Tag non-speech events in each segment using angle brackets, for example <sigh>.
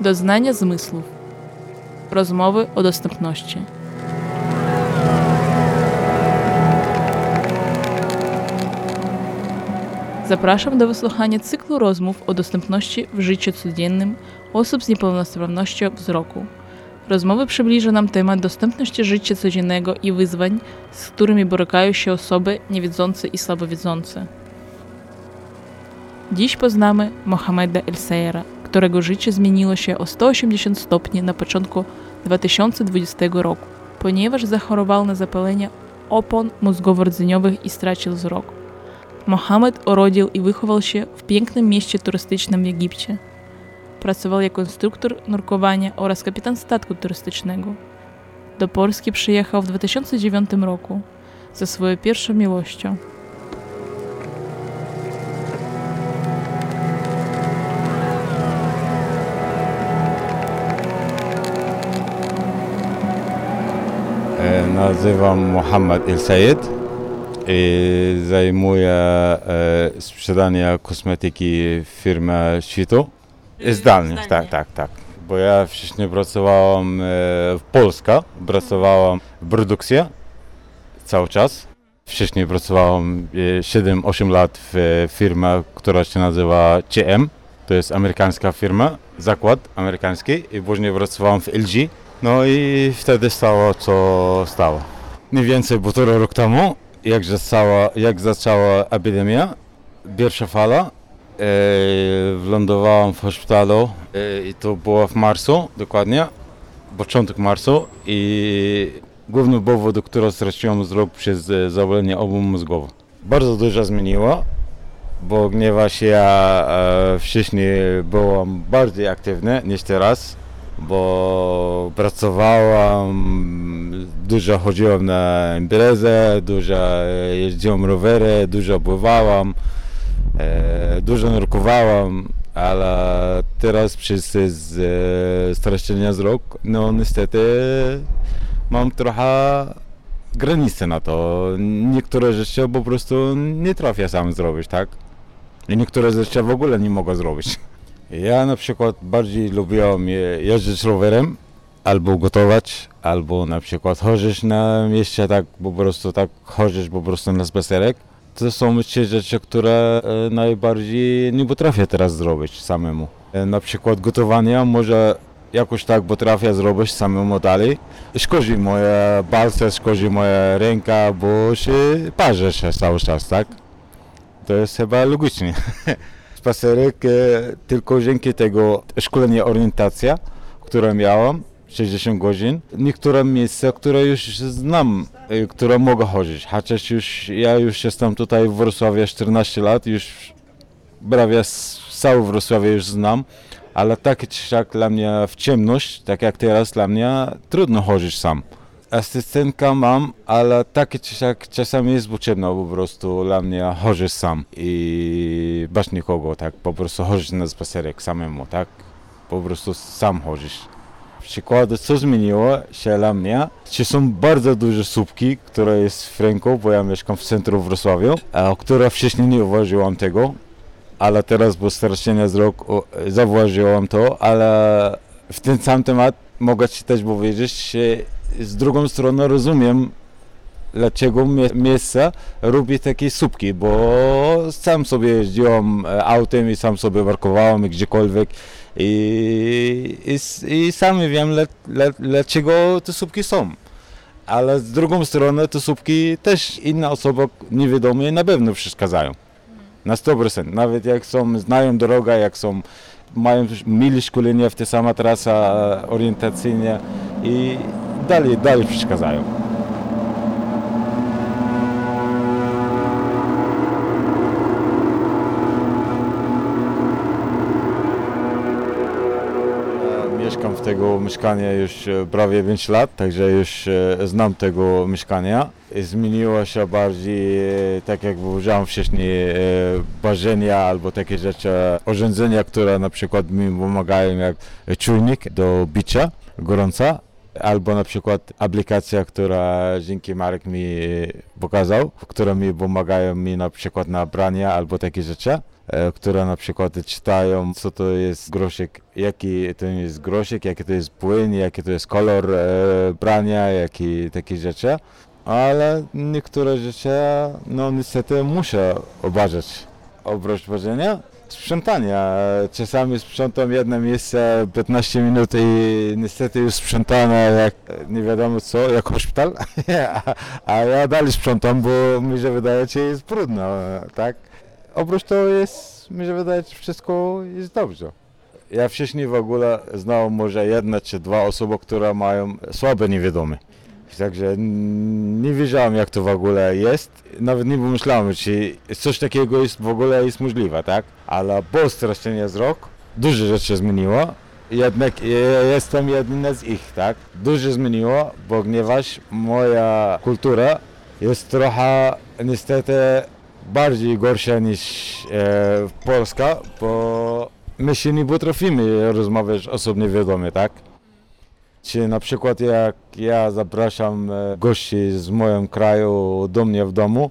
Doznania zmysłów. Rozmowy o dostępności. Zapraszam do wysłuchania cyklu rozmów o dostępności w życiu codziennym osób z niepełnosprawnością wzroku. Rozmowy przybliżą nam temat dostępności życia codziennego i wyzwań, z którymi borykają się osoby niewidzące i słabowidzące. Dziś poznamy Mohameda El Sayera, którego życie zmieniło się o 180 stopni na początku 2020 roku, ponieważ zachorował na zapalenie opon mózgowo-rdzeniowych i stracił wzrok. Mohamed urodził i wychował się w pięknym mieście turystycznym w Egipcie. Pracował jako instruktor nurkowania oraz kapitan statku turystycznego. Do Polski przyjechał w 2009 roku ze swoją pierwszą miłością. Nazywam Mohamed El Sayed i zajmuję e, sprzedanie kosmetyki w firmie Świtu. Zdalnie, tak, tak, tak. Bo ja wcześniej pracowałam e, w Polsce, pracowałam w produkcji cały czas. Wcześniej pracowałam e, 7-8 lat w firmie, która się nazywa CM. To jest amerykańska firma, zakład amerykański i później pracowałam w LG. No i wtedy stało co stało. Mniej więcej półtora rok temu, jak zaczęła, jak zaczęła epidemia, pierwsza fala, e, wylądowałam w szpitalu e, i to było w marcu dokładnie, początek marcu i główny powód, którego straciłem wzrok przez e, zawalenie obu mózgowo. Bardzo dużo zmieniło, bo się ja e, wcześniej byłam bardziej aktywny niż teraz, bo pracowałam, dużo chodziłem na imprezę, dużo jeździłem rowery, dużo pływałam, e, dużo nurkowałam, ale teraz przez e, stracenie wzrok, no niestety mam trochę granice na to. Niektóre rzeczy po prostu nie trafię sam zrobić, tak? I niektóre rzeczy w ogóle nie mogę zrobić. Ja na przykład bardziej lubiłem je- jeździć rowerem, albo gotować, albo na przykład chodzić na mieście, tak po prostu tak chodzić po prostu na spacerek. To są trzy rzeczy, które e, najbardziej nie potrafię teraz zrobić samemu. E, Na przykład gotowanie może jakoś tak potrafię zrobić samemu dalej. Szkodzi moje palce, szkodzi moja ręka, bo się parzę się cały czas, tak? To jest chyba logicznie. <laughs> Spacerek e, tylko dzięki tego szkolenia orientacja, które miałam, 60 godzin. Niektóre miejsca, które już znam, e, które mogę chodzić. Chociaż już ja już jestem tutaj w Wrocławiu 14 lat, już prawie cały Wrocławiu już znam, ale tak siak dla mnie w ciemność, tak jak teraz dla mnie, trudno chodzić sam. Asystentka mam, ale takie czy siak czasami jest potrzebna po prostu dla mnie chodzić sam. I bez nikogo, tak, po prostu chodzić na spacerek samemu, tak, po prostu sam chodzić. Przykłady, co zmieniło się dla mnie, czy są bardzo duże słupki, które jest w ręku, bo ja mieszkam w centrum Wrocławiu, a które wcześniej nie uważałam tego, ale teraz po straceniu wzrok o, zauważyłam to, ale w ten sam temat mogę Ci też powiedzieć, że z drugą stroną rozumiem, dlaczego mie- miejsce robi takie słupki, bo sam sobie jeździłem e, autem i sam sobie parkowałem gdziekolwiek i, i, i wiem, dlaczego te słupki są. Ale z drugą stroną te słupki też inne osoby niewiadome na pewno przeszkadzają. Na 100%. Nawet jak są, znają drogę, jak są, mają mieli szkolenie w te sama trasa orientacyjne i dalej, dalej przeszkadzają. Mieszkam w tego mieszkania już e, prawie 5 lat, także już e, znam tego mieszkania. Zmieniło się bardziej, e, tak jak powiedziałem wcześniej, ważenia albo takie rzeczy, urządzenia, które na przykład mi pomagają, jak czujnik do bicia gorąca, albo na przykład aplikacja, która dzięki Marek mi pokazał, które mi pomagają mi na przykład na branie albo takie rzeczy. e, które na przykład czytają, co to jest grosiek, jaki to jest grosiek, jaki to jest płyn, jaki to jest kolor e, brania, jakie takie rzeczy. Ale niektóre rzeczy, no niestety muszę uważać. Oprócz ważenia, sprzątania. Czasami sprzątam jedno miejsce 15 minut i niestety już sprzątane jak nie wiadomo co, jak hospital, <laughs> a ja dalej sprzątam, bo mi się wydaje, że jest brudno, tak? Oprócz to jest, mi się wydaje, że wszystko jest dobrze. Ja wcześniej w ogóle znałem może jedna czy dwa osoby, które mają słabe niewiadome. Także nie wiedziałem jak to w ogóle jest. Nawet nie pomyślałem, czy coś takiego jest w ogóle jest możliwe, tak? Ale po straszczeniu z rok dużo rzeczy zmieniło. Jednak ja jestem jednym z ich, tak? Dużo zmieniło, ponieważ moja kultura jest trochę niestety bardziej gorsza niż e, Polska, bo my się nie potrafimy rozmawiać osobnie wiadomie, tak? Czy na przykład jak ja zapraszam e, gości z moim kraju do mnie w domu,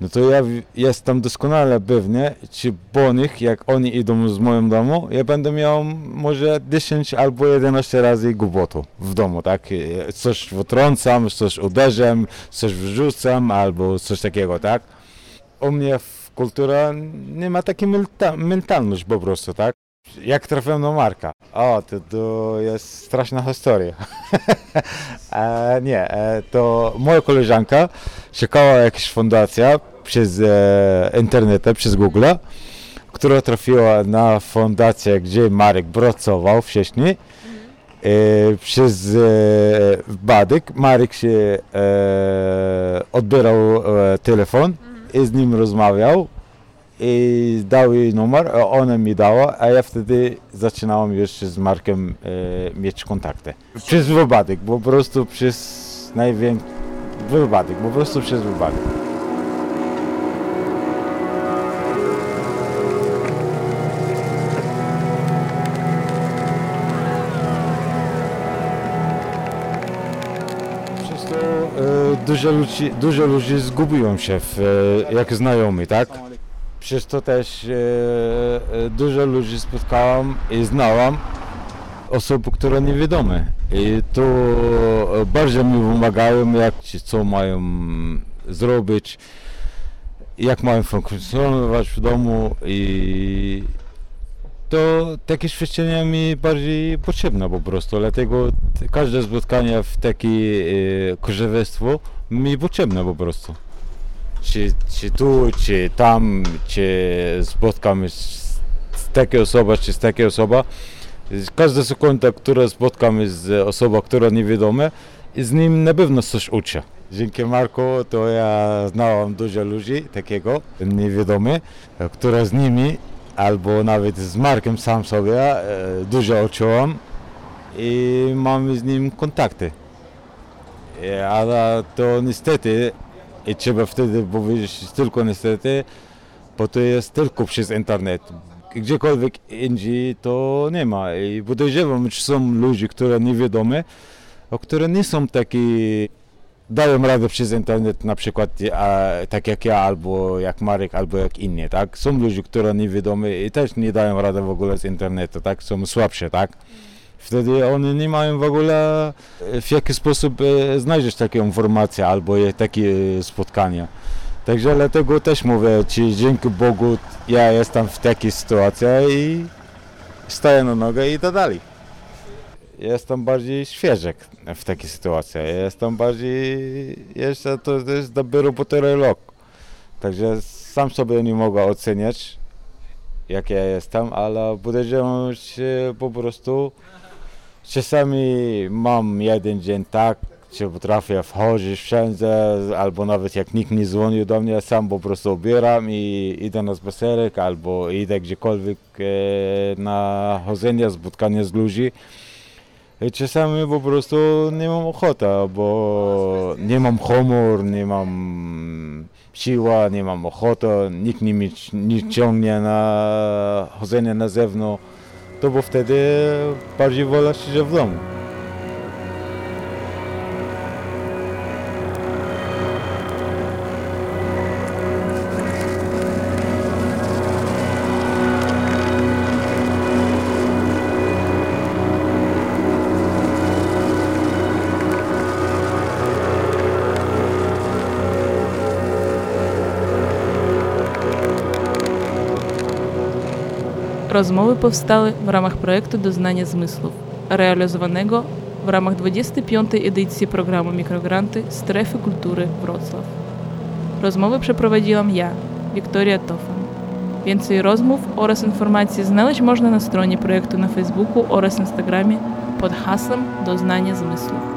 no to ja jestem doskonale pewny, czy po nich, jak oni idą z moim domu, ja będę miał może 10 albo 11 razy głupotu w domu, tak? E, coś wtrącam, coś uderzam, coś wrzucam albo coś takiego, tak? U mnie w kultura nie ma takiej mentalność po prostu, tak? Jak trafiłem do Marka? O, to, to jest straszna historia. <laughs> e, nie, e, to moja koleżanka szukała jakaś fundacja przez e, internet, przez Google, która trafiła na fundację, gdzie Marek pracował wcześniej. E, przez e, Badek Marek się e, odbierał e, telefon i z nim rozmawiał i dał jej numer, a ona mi dała, a ja wtedy zaczynałem już z Markiem e, mieć kontakty. Przez wypadek, po prostu przez największy wypadek, po prostu przez wypadek. Przez to e, dużo ludzi, dużo ludzi zgubiło się, w, e, jak znajomi, tak? Przez to też e, e, dużo ludzi spotkałam i znałam osób, które niewiadome. I to e, bardzo mi pomagają, jak, co mają zrobić, jak mają funkcjonować w domu i to takie świadczenia mi bardziej potrzebne po prostu, dlatego każde spotkanie w takie e, mi potrzebne po prostu czy, czy tu, czy tam, czy spotkamy z, z takiej osoby, czy z takiej osoby. Każda sekunda, która spotkamy z osobą, która niewiadoma, i z nim na pewno coś uczę. Dzięki Marku to ja znałam dużo ludzi takiego, niewiadomych, które z nimi, albo nawet z Markiem sam sobie e, dużo uczyłam i mamy z nim kontakty. E, ale to niestety i trzeba wtedy powiedzieć tylko niestety, bo to jest tylko przez internet. Gdziekolwiek indziej to nie ma. I podejrzewam, że są ludzie, które niewiadome, które nie są takie, dają radę przez internet na przykład a, tak jak ja, albo jak Marek, albo jak inni, tak? Są ludzie, które niewiadome i też nie dają rady w ogóle z internetu, tak? Są słabsze, tak? Wtedy oni nie mają w ogóle e, w jaki sposób e, znaleźć takie informacje albo takie spotkania. Także dlatego też mówię Ci, dzięki Bogu ja jestem w takiej sytuacji i staję na nogę i idę dalej. Jestem bardziej świeży w takiej sytuacji. Jestem bardziej, jeszcze to jest dopiero półtorej roku. Także sam sobie nie mogę oceniać, jak ja jestem, ale podejrzewam, że po prostu Czasami mam jeden dzień tak, że potrafię wchodzić wszędzie, albo nawet jak nikt nie dzwonił do mnie, sam po prostu ubieram i idę na spacerek, albo idę gdziekolwiek e, na chodzenie, spotkanie z ludźmi. I czasami po prostu nie mam ochoty, bo nie mam humor, nie mam siła, nie mam ochoty, nikt nie nie ciągnie na chodzenie na zewnątrz to bo wtedy bardziej wolę siedzieć w domu. Rozmowy powstały w ramach projektu Doznanie Zmysłów, realizowanego w ramach 25. edycji programu Mikrogranty Strefy Kultury Wrocław. Rozmowy przeprowadziłam ja, Wiktoria Tofan. Więcej rozmów oraz informacji znaleźć można na stronie projektu na Facebooku oraz Instagramie pod hasłem Doznanie Zmysłów.